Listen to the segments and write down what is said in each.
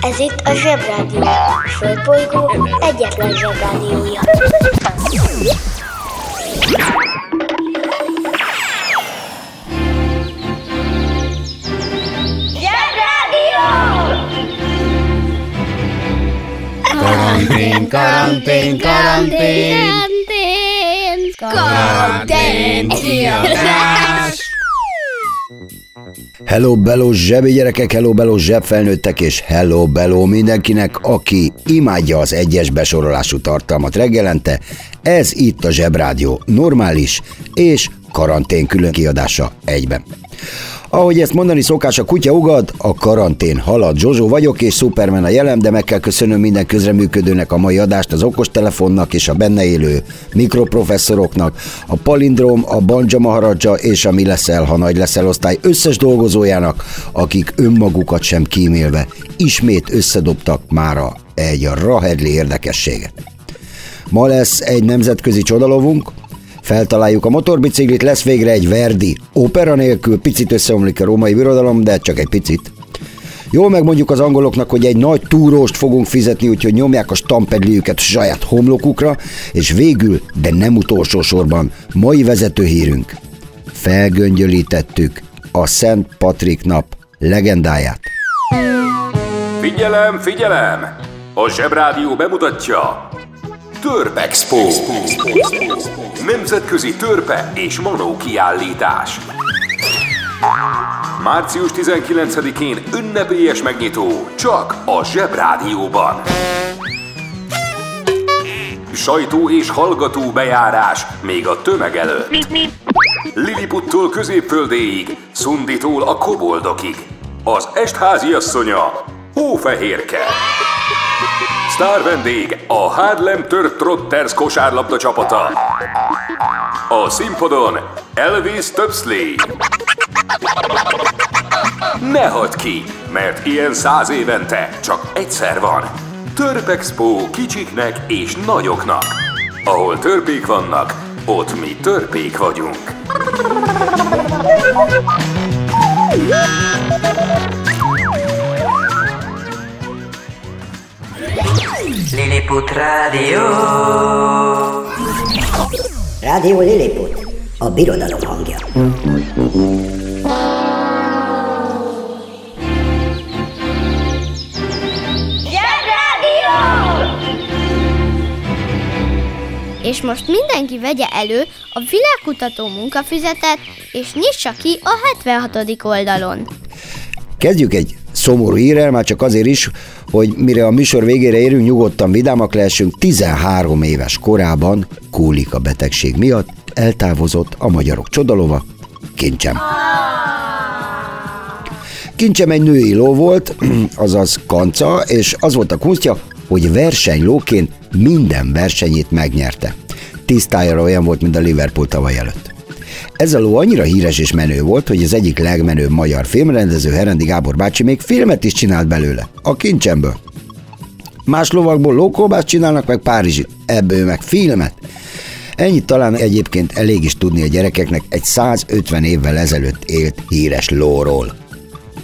Ez itt a Zsebrádió. A Földbolygó egyetlen Zsebrádiója. Zsebrádió! Karantén, karantén, karantén, karantén, kiadás. Hello Bello zsebi gyerekek, hello Bello zsebfelnőttek, és hello Bello mindenkinek, aki imádja az egyes besorolású tartalmat reggelente. Ez itt a Zsebrádió normális és karantén külön kiadása egyben. Ahogy ezt mondani szokás, a kutya ugad, a karantén halad. Zsozsó vagyok, és Superman a jelem, de meg kell köszönöm minden közreműködőnek a mai adást, az okostelefonnak és a benne élő mikroprofesszoroknak, a palindrom, a banja maharadja és a mi leszel, ha nagy leszel osztály összes dolgozójának, akik önmagukat sem kímélve ismét összedobtak mára egy rahedli érdekességet. Ma lesz egy nemzetközi csodalovunk, feltaláljuk a motorbiciklit, lesz végre egy Verdi. Opera nélkül picit összeomlik a római birodalom, de csak egy picit. Jól megmondjuk az angoloknak, hogy egy nagy túróst fogunk fizetni, úgyhogy nyomják a stampedliüket saját homlokukra, és végül, de nem utolsó sorban, mai vezetőhírünk. Felgöngyölítettük a Szent Patrik nap legendáját. Figyelem, figyelem! A Zsebrádió bemutatja Törpexpo. Nemzetközi törpe és manó kiállítás. Március 19-én ünnepélyes megnyitó csak a Zsebrádióban. Sajtó és hallgató bejárás még a tömeg előtt. Liliputtól középföldéig, Szunditól a koboldokig. Az estházi asszonya, Hófehérke. Sztár vendég a Harlem Tört Trotters kosárlabda csapata. A színpadon Elvis Töpsley. Ne hagyd ki, mert ilyen száz évente csak egyszer van. Törpexpo kicsiknek és nagyoknak. Ahol törpék vannak, ott mi törpék vagyunk. Lilliput Rádió. Rádió Lilliput, a birodalom hangja. Zsebrádió! És most mindenki vegye elő a világkutató munkafüzetet, és nyissa ki a 76. oldalon. Kezdjük egy szomorú hírrel, már csak azért is, hogy mire a műsor végére érünk, nyugodtan vidámak lehessünk, 13 éves korában kólika betegség miatt eltávozott a magyarok csodalova, kincsem. Kincsem egy női ló volt, azaz kanca, és az volt a kunstja, hogy versenylóként minden versenyét megnyerte. Tisztájára olyan volt, mint a Liverpool tavaly előtt. Ez a ló annyira híres és menő volt, hogy az egyik legmenőbb magyar filmrendező Herendi Gábor bácsi még filmet is csinált belőle, a kincsemből. Más lovakból lókolbászt csinálnak meg Párizsit, ebből meg filmet. Ennyit talán egyébként elég is tudni a gyerekeknek egy 150 évvel ezelőtt élt híres lóról.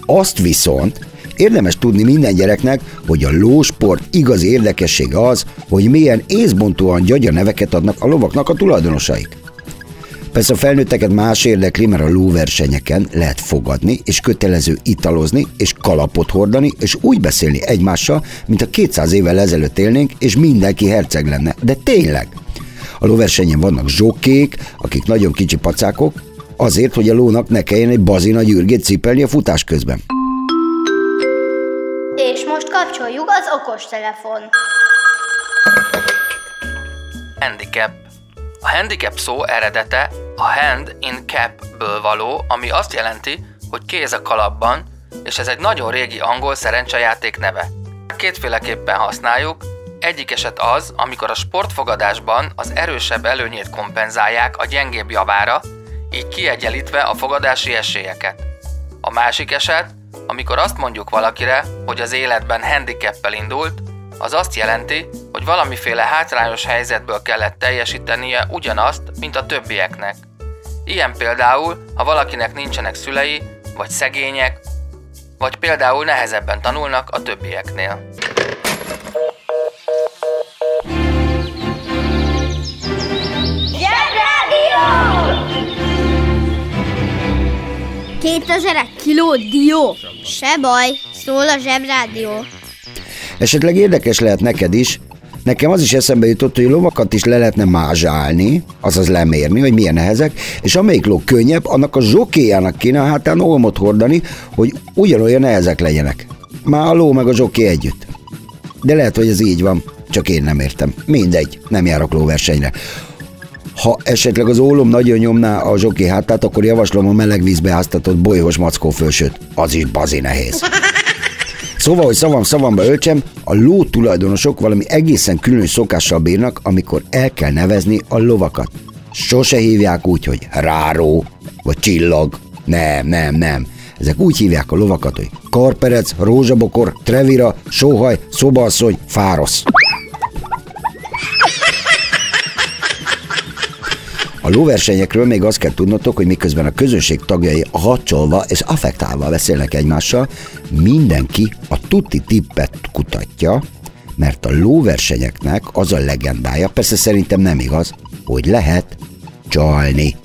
Azt viszont érdemes tudni minden gyereknek, hogy a lósport igazi érdekessége az, hogy milyen észbontóan gyagya neveket adnak a lovaknak a tulajdonosaik. Persze a felnőtteket más érdekli, mert a lóversenyeken lehet fogadni, és kötelező italozni, és kalapot hordani, és úgy beszélni egymással, mint a 200 évvel ezelőtt élnénk, és mindenki herceg lenne. De tényleg! A lóversenyen vannak zsokkék, akik nagyon kicsi pacákok, azért, hogy a lónak ne kelljen egy bazina gyürgét cipelni a futás közben. És most kapcsoljuk az okostelefon. Handicap. A handicap szó eredete a hand in cap-ből való, ami azt jelenti, hogy kéz a kalapban, és ez egy nagyon régi angol szerencsejáték neve. Kétféleképpen használjuk, egyik eset az, amikor a sportfogadásban az erősebb előnyét kompenzálják a gyengébb javára, így kiegyenlítve a fogadási esélyeket. A másik eset, amikor azt mondjuk valakire, hogy az életben handicappel indult, az azt jelenti, hogy valamiféle hátrányos helyzetből kellett teljesítenie ugyanazt, mint a többieknek. Ilyen például, ha valakinek nincsenek szülei, vagy szegények, vagy például nehezebben tanulnak a többieknél. Kétezerek kiló dió. Se baj, szól a zsebrádió. Esetleg érdekes lehet neked is, Nekem az is eszembe jutott, hogy lovakat is le lehetne mázsálni, azaz lemérni, hogy milyen nehezek, és amelyik ló könnyebb, annak a zsokéjának kéne a hátán olmot hordani, hogy ugyanolyan nehezek legyenek. Már a ló meg a zsoké együtt. De lehet, hogy ez így van, csak én nem értem. Mindegy, nem járok lóversenyre. Ha esetleg az ólom nagyon nyomná a zsoké hátát, akkor javaslom a meleg vízbe áztatott bolyhos mackó fősőt. Az is bazi nehéz. Szóval, hogy szavam szavamba öltsem, a ló tulajdonosok valami egészen különös szokással bírnak, amikor el kell nevezni a lovakat. Sose hívják úgy, hogy ráró, vagy csillag. Nem, nem, nem. Ezek úgy hívják a lovakat, hogy karperec, rózsabokor, trevira, sóhaj, szobasszony, fárosz. Lóversenyekről még azt kell tudnotok, hogy miközben a közönség tagjai hacsolva és affektálva beszélnek egymással, mindenki a tuti tippet kutatja, mert a lóversenyeknek az a legendája, persze szerintem nem igaz, hogy lehet csalni.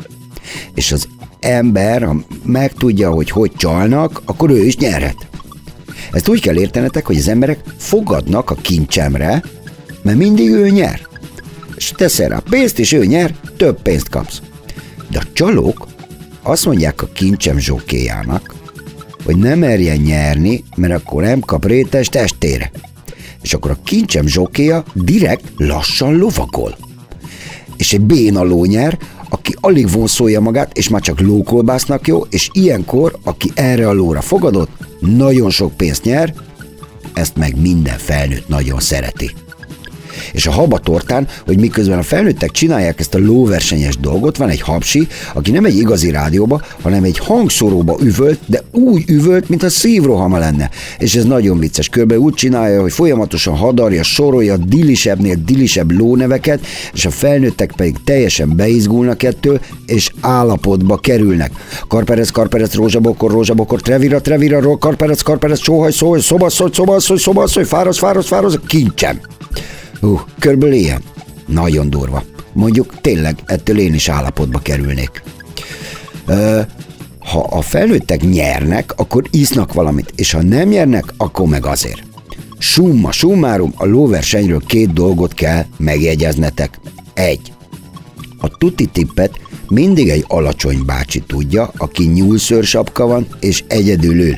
És az ember, ha megtudja, hogy hogy csalnak, akkor ő is nyerhet. Ezt úgy kell értenetek, hogy az emberek fogadnak a kincsemre, mert mindig ő nyer és teszel rá pénzt, és ő nyer, több pénzt kapsz. De a csalók azt mondják a kincsem zsókéjának, hogy nem merjen nyerni, mert akkor nem kap rétes testére. És akkor a kincsem zsókéja direkt lassan lovagol. És egy béna ló nyer, aki alig vonszolja magát, és már csak lókolbásznak jó, és ilyenkor, aki erre a lóra fogadott, nagyon sok pénzt nyer, ezt meg minden felnőtt nagyon szereti és a habatortán, hogy miközben a felnőttek csinálják ezt a lóversenyes dolgot, van egy habsi, aki nem egy igazi rádióba, hanem egy hangszoróba üvölt, de úgy üvölt, mint a szívrohama lenne. És ez nagyon vicces. Körbe úgy csinálja, hogy folyamatosan hadarja, sorolja dilisebbnél dilisebb lóneveket, és a felnőttek pedig teljesen beizgulnak ettől, és állapotba kerülnek. Karperec, karperec, rózsabokor, rózsabokor, trevira, trevira, karperec, karperec, sóhaj, szóhaj, szobasszony, szobasszony, szobasszony, fárasz, fárasz, fárasz, kincsem. Hú, körből ilyen. Nagyon durva. Mondjuk tényleg ettől én is állapotba kerülnék. Ö, ha a felnőttek nyernek, akkor isznak valamit, és ha nem nyernek, akkor meg azért. Summa summarum, a lóversenyről két dolgot kell megjegyeznetek. Egy. A tuti tippet mindig egy alacsony bácsi tudja, aki nyúlszőrsapka van és egyedül ül.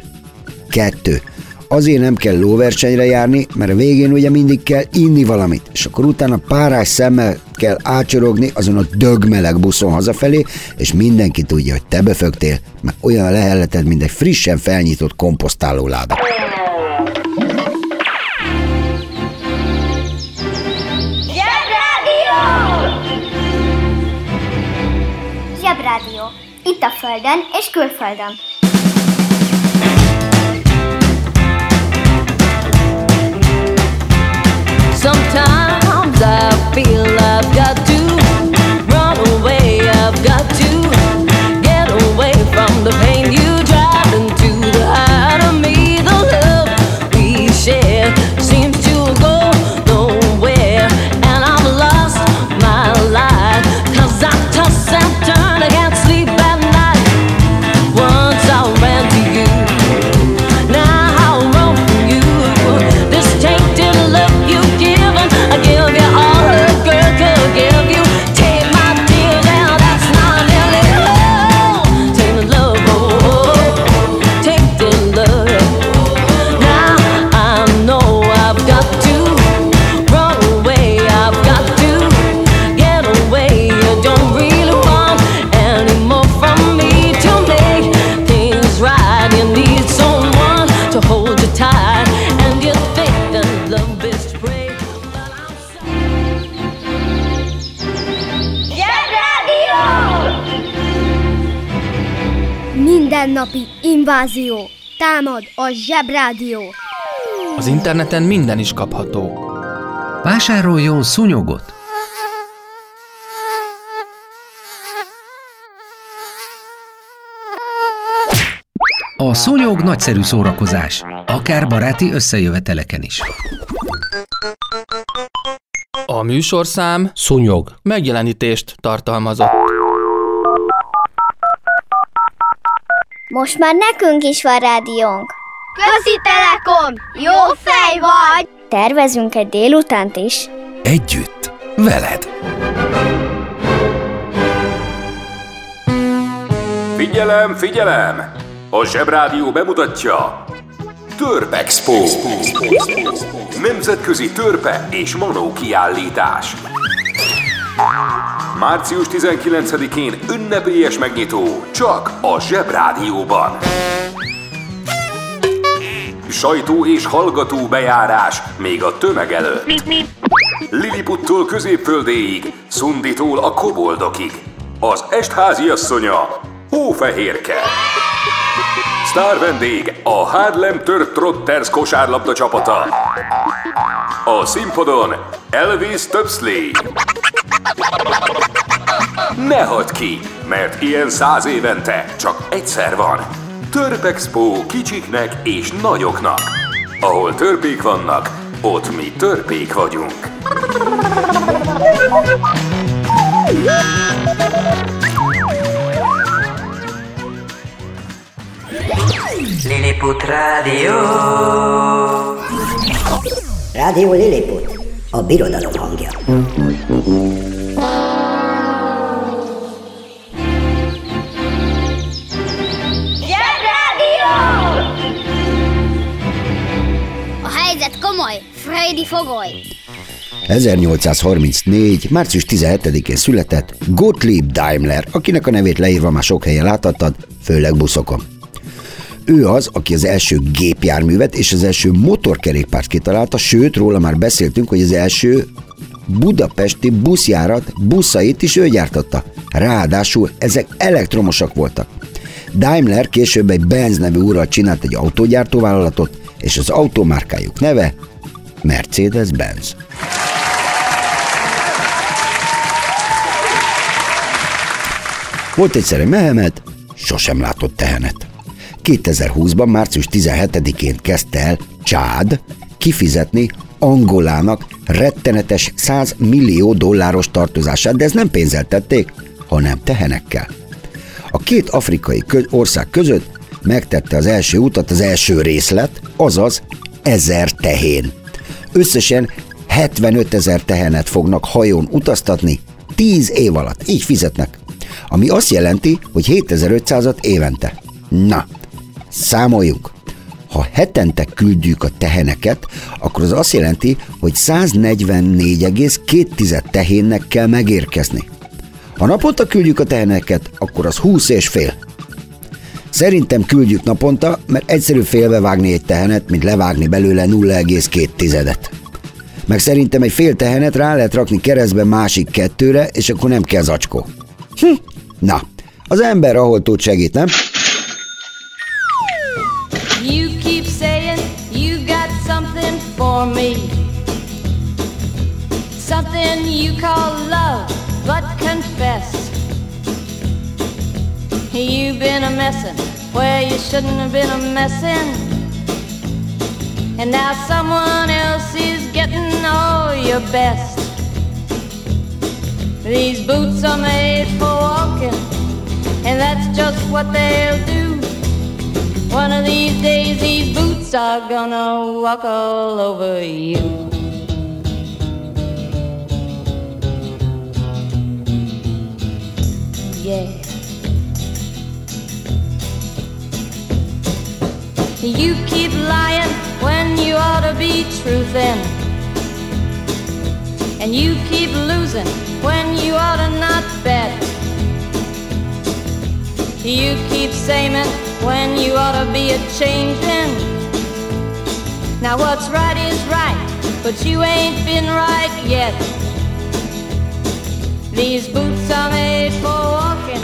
Kettő azért nem kell lóversenyre járni, mert a végén ugye mindig kell inni valamit, és akkor utána párás szemmel kell ácsorogni azon a dögmeleg buszon hazafelé, és mindenki tudja, hogy te befögtél, mert olyan a lehelleted, mint egy frissen felnyitott komposztáló láda. Zsebrádió. Itt a Földön és külföldön. Mindennapi invázió. Támad a zsebrádió. Az interneten minden is kapható. Vásároljon szúnyogot! A szúnyog nagyszerű szórakozás, akár baráti összejöveteleken is. A műsorszám Szúnyog. megjelenítést tartalmazott. Most már nekünk is van rádiónk. Közi Telekom! Jó fej vagy! Tervezünk egy délutánt is. Együtt, veled. Figyelem, figyelem! A Zsebrádió bemutatja Törpexpo. Nemzetközi törpe és manó kiállítás. Március 19-én ünnepélyes megnyitó csak a Zsebrádióban. Sajtó és hallgató bejárás még a tömeg előtt. Liliputtól középföldéig, Szunditól a koboldokig. Az estházi asszonya, Hófehérke. Sztár vendég a Harlem Tört Trotters kosárlabda csapata. A színpadon Elvis Töpsley. Ne hagyd ki, mert ilyen száz évente csak egyszer van. Törpexpo kicsiknek és nagyoknak. Ahol törpék vannak, ott mi törpék vagyunk. Lilliput Rádió. Rádió Lilliput, a birodalom hangja. A helyzet komoly! Freddy fogoly! 1834. március 17-én született Gottlieb Daimler, akinek a nevét leírva már sok helyen láthattad, főleg buszokon. Ő az, aki az első gépjárművet és az első motorkerékpárt kitalálta, sőt, róla már beszéltünk, hogy az első budapesti buszjárat buszait is ő gyártotta. Ráadásul ezek elektromosak voltak. Daimler később egy Benz nevű úrral csinált egy autógyártóvállalatot, és az automárkájuk neve Mercedes-Benz. Volt egyszer egy mehemet, sosem látott tehenet. 2020-ban, március 17-én kezdte el Csád kifizetni Angolának rettenetes 100 millió dolláros tartozását, de ez nem pénzzel tették, hanem tehenekkel. A két afrikai ország között megtette az első utat az első részlet, azaz ezer tehén. Összesen 75 ezer tehenet fognak hajón utaztatni 10 év alatt. Így fizetnek. Ami azt jelenti, hogy 7500-at évente. Na, számoljunk. Ha hetente küldjük a teheneket, akkor az azt jelenti, hogy 144,2 tehénnek kell megérkezni. Ha naponta küldjük a teheneket, akkor az 20 és fél. Szerintem küldjük naponta, mert egyszerű félbevágni egy tehenet, mint levágni belőle 0,2 tizedet. Meg szerintem egy fél tehenet rá lehet rakni keresztbe másik kettőre, és akkor nem kell zacskó. Hm. Na, az ember ahol tud segít, nem? Me. Something you call love, but confess. You've been a messin' where you shouldn't have been a messin'. And now someone else is getting all your best. These boots are made for walking, and that's just what they'll do. One of these days, these boots are gonna walk all over you. Yeah. You keep lying when you ought to be truthing. And you keep losing when you ought to not bet. You keep saying when you ought to be a changing. Now what's right is right, but you ain't been right yet. These boots are made for walking,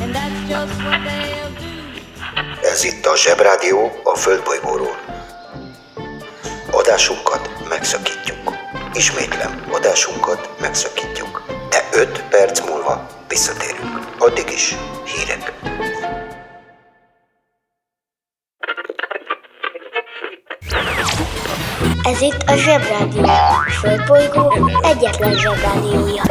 and that's just what they'll do. Ez itt a Zsebrádió a Földbolygóról. Adásunkat megszakítjuk. Ismétlem, adásunkat megszakítjuk. De 5 perc múlva visszatérünk. Addig is hírek. Ez itt a Zsebrádió. A Földbolygó egyetlen Zsebrádiója.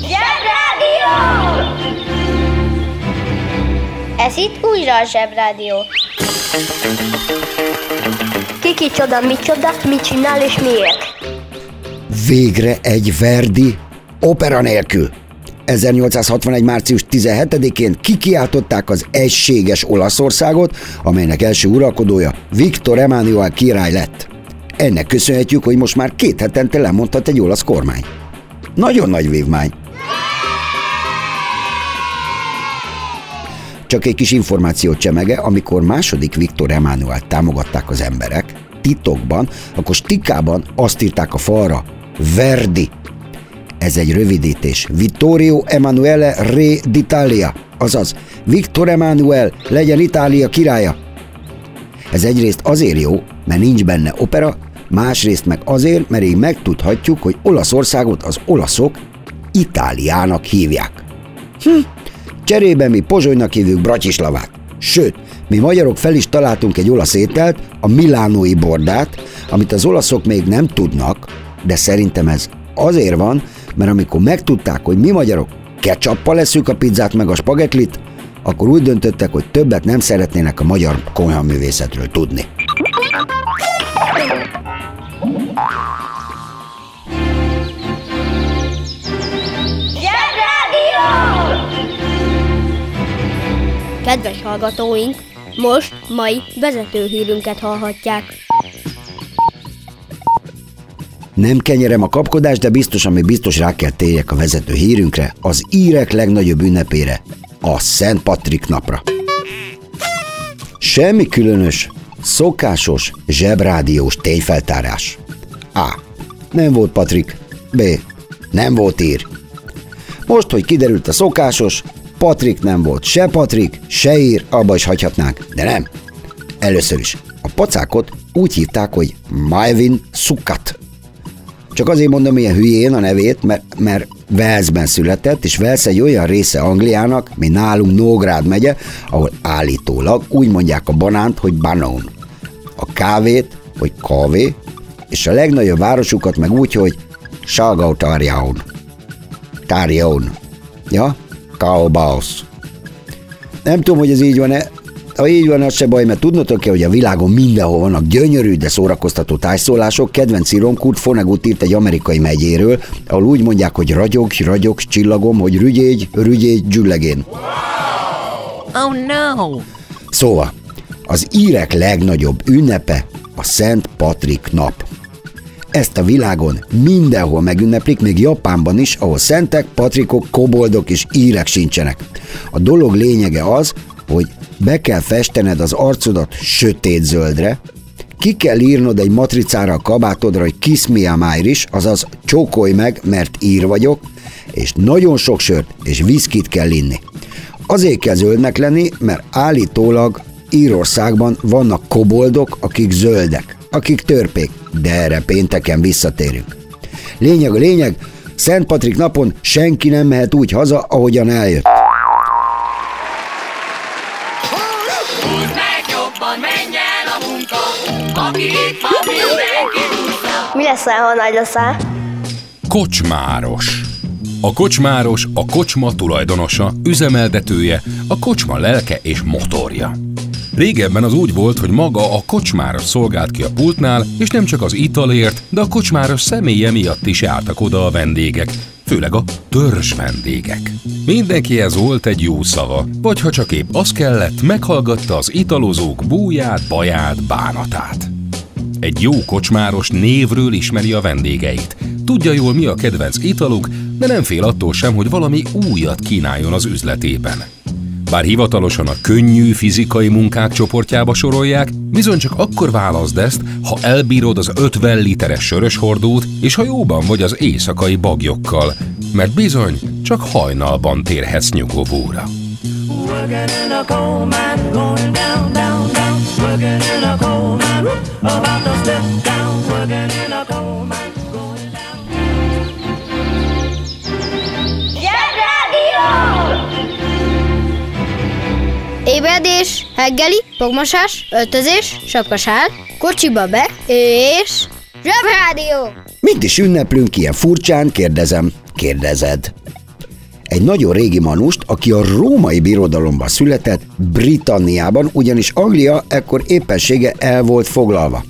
Zsebrádió! Ez itt újra a Zsebrádió. Kiki csoda, micsoda, mit csinál és miért? Végre egy Verdi opera nélkül. 1861. március 17-én kikiáltották az egységes Olaszországot, amelynek első uralkodója Viktor Emmanuel király lett. Ennek köszönhetjük, hogy most már két hetente lemondhat egy olasz kormány. Nagyon nagy vívmány. Csak egy kis információt csemege, amikor második Viktor Emmanuel támogatták az emberek, titokban, akkor stikában azt írták a falra, Verdi. Ez egy rövidítés. Vittorio Emanuele Re d'Italia, azaz Viktor Emanuel legyen Itália királya. Ez egyrészt azért jó, mert nincs benne opera, másrészt meg azért, mert így megtudhatjuk, hogy Olaszországot az olaszok Itáliának hívják. Hm. Cserébe mi Pozsonynak hívjuk Bratislavát. Sőt, mi magyarok fel is találtunk egy olasz ételt, a milánói bordát, amit az olaszok még nem tudnak, de szerintem ez azért van, mert amikor megtudták, hogy mi magyarok ketchuppal leszünk a pizzát meg a spagetlit, akkor úgy döntöttek, hogy többet nem szeretnének a magyar konyhaművészetről tudni. Kedves hallgatóink, most mai vezetőhírünket hallhatják. Nem kenyerem a kapkodást, de biztos, ami biztos rá kell térjek a vezető hírünkre, az írek legnagyobb ünnepére, a Szent Patrik napra. Semmi különös, szokásos, zsebrádiós tényfeltárás. A. Nem volt Patrik. B. Nem volt ír. Most, hogy kiderült a szokásos, Patrik nem volt se Patrik, se ír, abba is hagyhatnánk, de nem. Először is. A pacákot úgy hívták, hogy Maevin Sukat. Csak azért mondom ilyen hülyén a nevét, mert, mert Walesben született, és Wales egy olyan része Angliának, mint nálunk Nógrád megye, ahol állítólag úgy mondják a banánt, hogy banon. A kávét, hogy kávé, és a legnagyobb városukat meg úgy, hogy Salgau Tarjaun. Ja? Kaobaos. Nem tudom, hogy ez így van-e, ha így van, az se baj, mert tudnotok kell, hogy a világon mindenhol vannak gyönyörű, de szórakoztató tájszólások. Kedvenc írom Kurt Vonnegut írt egy amerikai megyéről, ahol úgy mondják, hogy ragyog, ragyog, csillagom, hogy rügyégy, rügyégy, gyüllegén. Oh no! Szóval, az írek legnagyobb ünnepe a Szent Patrik nap. Ezt a világon mindenhol megünneplik, még Japánban is, ahol szentek, patrikok, koboldok és írek sincsenek. A dolog lényege az, hogy be kell festened az arcodat sötét zöldre, ki kell írnod egy matricára a kabátodra, hogy kiss me a Irish, azaz csókolj meg, mert ír vagyok, és nagyon sok sört és viszkit kell inni. Azért kell zöldnek lenni, mert állítólag Írországban vannak koboldok, akik zöldek, akik törpék, de erre pénteken visszatérünk. Lényeg a lényeg, Szent Patrik napon senki nem mehet úgy haza, ahogyan eljött. Mi leszel, ha nagy leszel? Kocsmáros. A kocsmáros a kocsma tulajdonosa, üzemeltetője, a kocsma lelke és motorja. Régebben az úgy volt, hogy maga a kocsmáros szolgált ki a pultnál, és nem csak az italért, de a kocsmáros személye miatt is jártak oda a vendégek, főleg a törzs vendégek. Mindenkihez volt egy jó szava, vagy ha csak épp az kellett, meghallgatta az italozók búját, baját, bánatát. Egy jó kocsmáros névről ismeri a vendégeit. Tudja jól, mi a kedvenc italuk, de nem fél attól sem, hogy valami újat kínáljon az üzletében. Bár hivatalosan a könnyű fizikai munkák csoportjába sorolják, bizony csak akkor válaszd ezt, ha elbírod az 50 literes sörös hordót, és ha jóban vagy az éjszakai bagyokkal, mert bizony csak hajnalban térhetsz nyugovóra. About to step down. Working in a coal mine, Ebédés, reggeli, fogmosás, öltözés, sapkasál, kocsiba be, és... Zsebrádió! Mit is ünneplünk ilyen furcsán, kérdezem, kérdezed. Egy nagyon régi manust, aki a római birodalomban született, Britanniában, ugyanis Anglia ekkor éppensége el volt foglalva.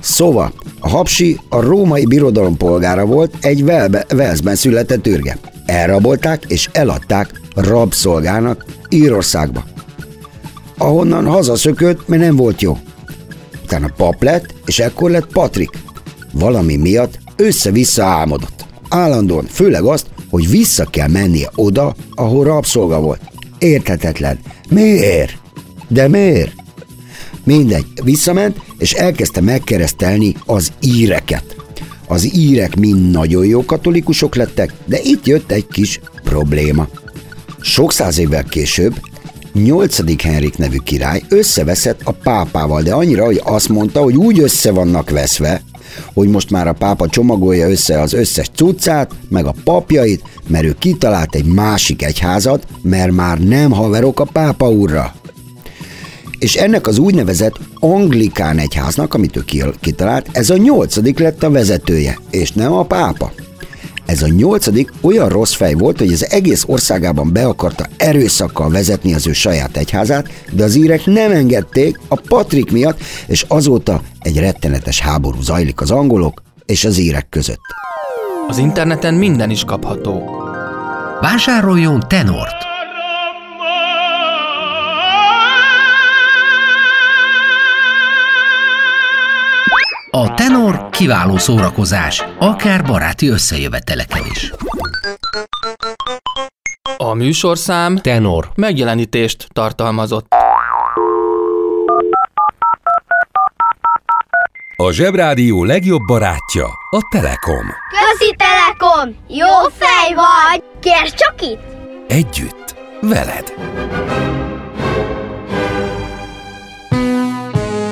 Szóval, a hapsi a római birodalom polgára volt, egy Velszben született ürge. Elrabolták és eladták rabszolgának Írországba. Ahonnan hazaszökött, mert nem volt jó. Utána pap lett, és ekkor lett Patrik. Valami miatt össze-vissza álmodott. Állandóan, főleg azt, hogy vissza kell mennie oda, ahol rabszolga volt. Érthetetlen. Miért? De miért? Mindegy, visszament, és elkezdte megkeresztelni az íreket. Az írek mind nagyon jó katolikusok lettek, de itt jött egy kis probléma. Sok száz évvel később 8. Henrik nevű király összeveszett a pápával, de annyira, hogy azt mondta, hogy úgy össze vannak veszve, hogy most már a pápa csomagolja össze az összes cuccát, meg a papjait, mert ő kitalált egy másik egyházat, mert már nem haverok a pápa úrra. És ennek az úgynevezett anglikán egyháznak, amit ő kitalált, ez a nyolcadik lett a vezetője, és nem a pápa. Ez a nyolcadik olyan rossz fej volt, hogy az egész országában be akarta erőszakkal vezetni az ő saját egyházát, de az írek nem engedték a Patrik miatt, és azóta egy rettenetes háború zajlik az angolok és az írek között. Az interneten minden is kapható. Vásároljon Tenort! A tenor kiváló szórakozás, akár baráti összejöveteleken is. A műsorszám Tenor megjelenítést tartalmazott. A Zsebrádió legjobb barátja a Telekom. Közi Telekom! Jó fej vagy! Kérd csak itt! Együtt, veled.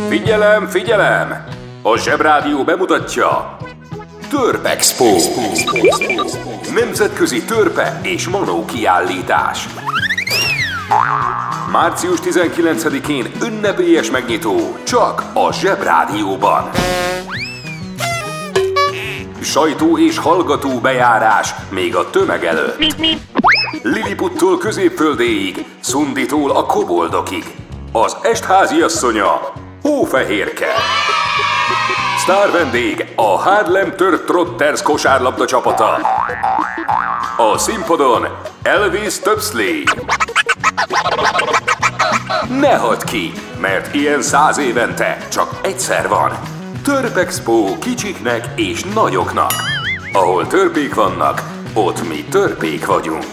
Figyelem, figyelem! A Zsebrádió bemutatja Törpexpo Nemzetközi törpe és manó kiállítás. Március 19-én ünnepélyes megnyitó csak a Zsebrádióban Sajtó és hallgató bejárás még a tömeg előtt. Liliputtól középföldéig, Szunditól a koboldokig. Az estházi asszonya Hófehérke Sztár vendég a Harlem Tört Trotters kosárlabda csapata. A színpadon Elvis Töpsley. Ne hadd ki, mert ilyen száz évente csak egyszer van. Törpexpo kicsiknek és nagyoknak. Ahol törpék vannak, ott mi törpék vagyunk.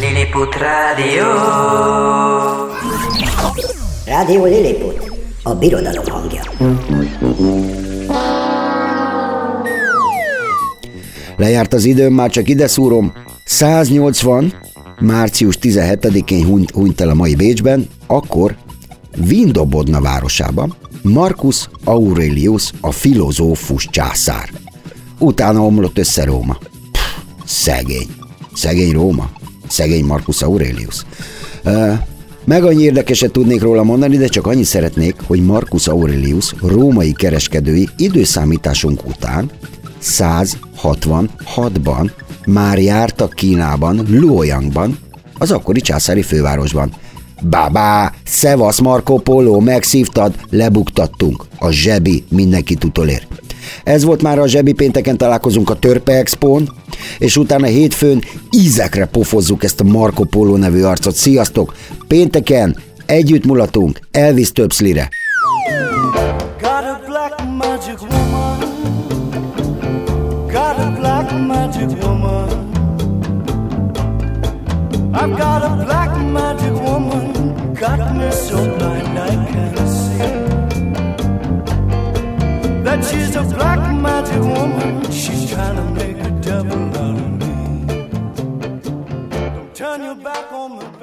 Lilliput Rádió. Rádió Lilliput, a birodalom hangja. Lejárt az időm, már csak ide szúrom. 180, március 17-én hunyt, hunyt el a mai Bécsben, akkor Vindobodna városában Marcus Aurelius, a filozófus császár. Utána omlott össze Róma. Pff, szegény. Szegény Róma. Szegény Marcus Aurelius. Meg annyi érdekeset tudnék róla mondani, de csak annyit szeretnék, hogy Marcus Aurelius római kereskedői időszámításunk után 166-ban már jártak Kínában, Luoyangban, az akkori császári fővárosban. Bábá, szevasz Marco Polo, megszívtad, lebuktattunk. A zsebi mindenkit utolér. Ez volt már a zsebi pénteken találkozunk a Törpe Expón, és utána hétfőn ízekre pofozzuk ezt a Marco Polo nevű arcot. Sziasztok! Pénteken együtt mulatunk Elvis Töpszlire. Woman. Got a black turn your back on me.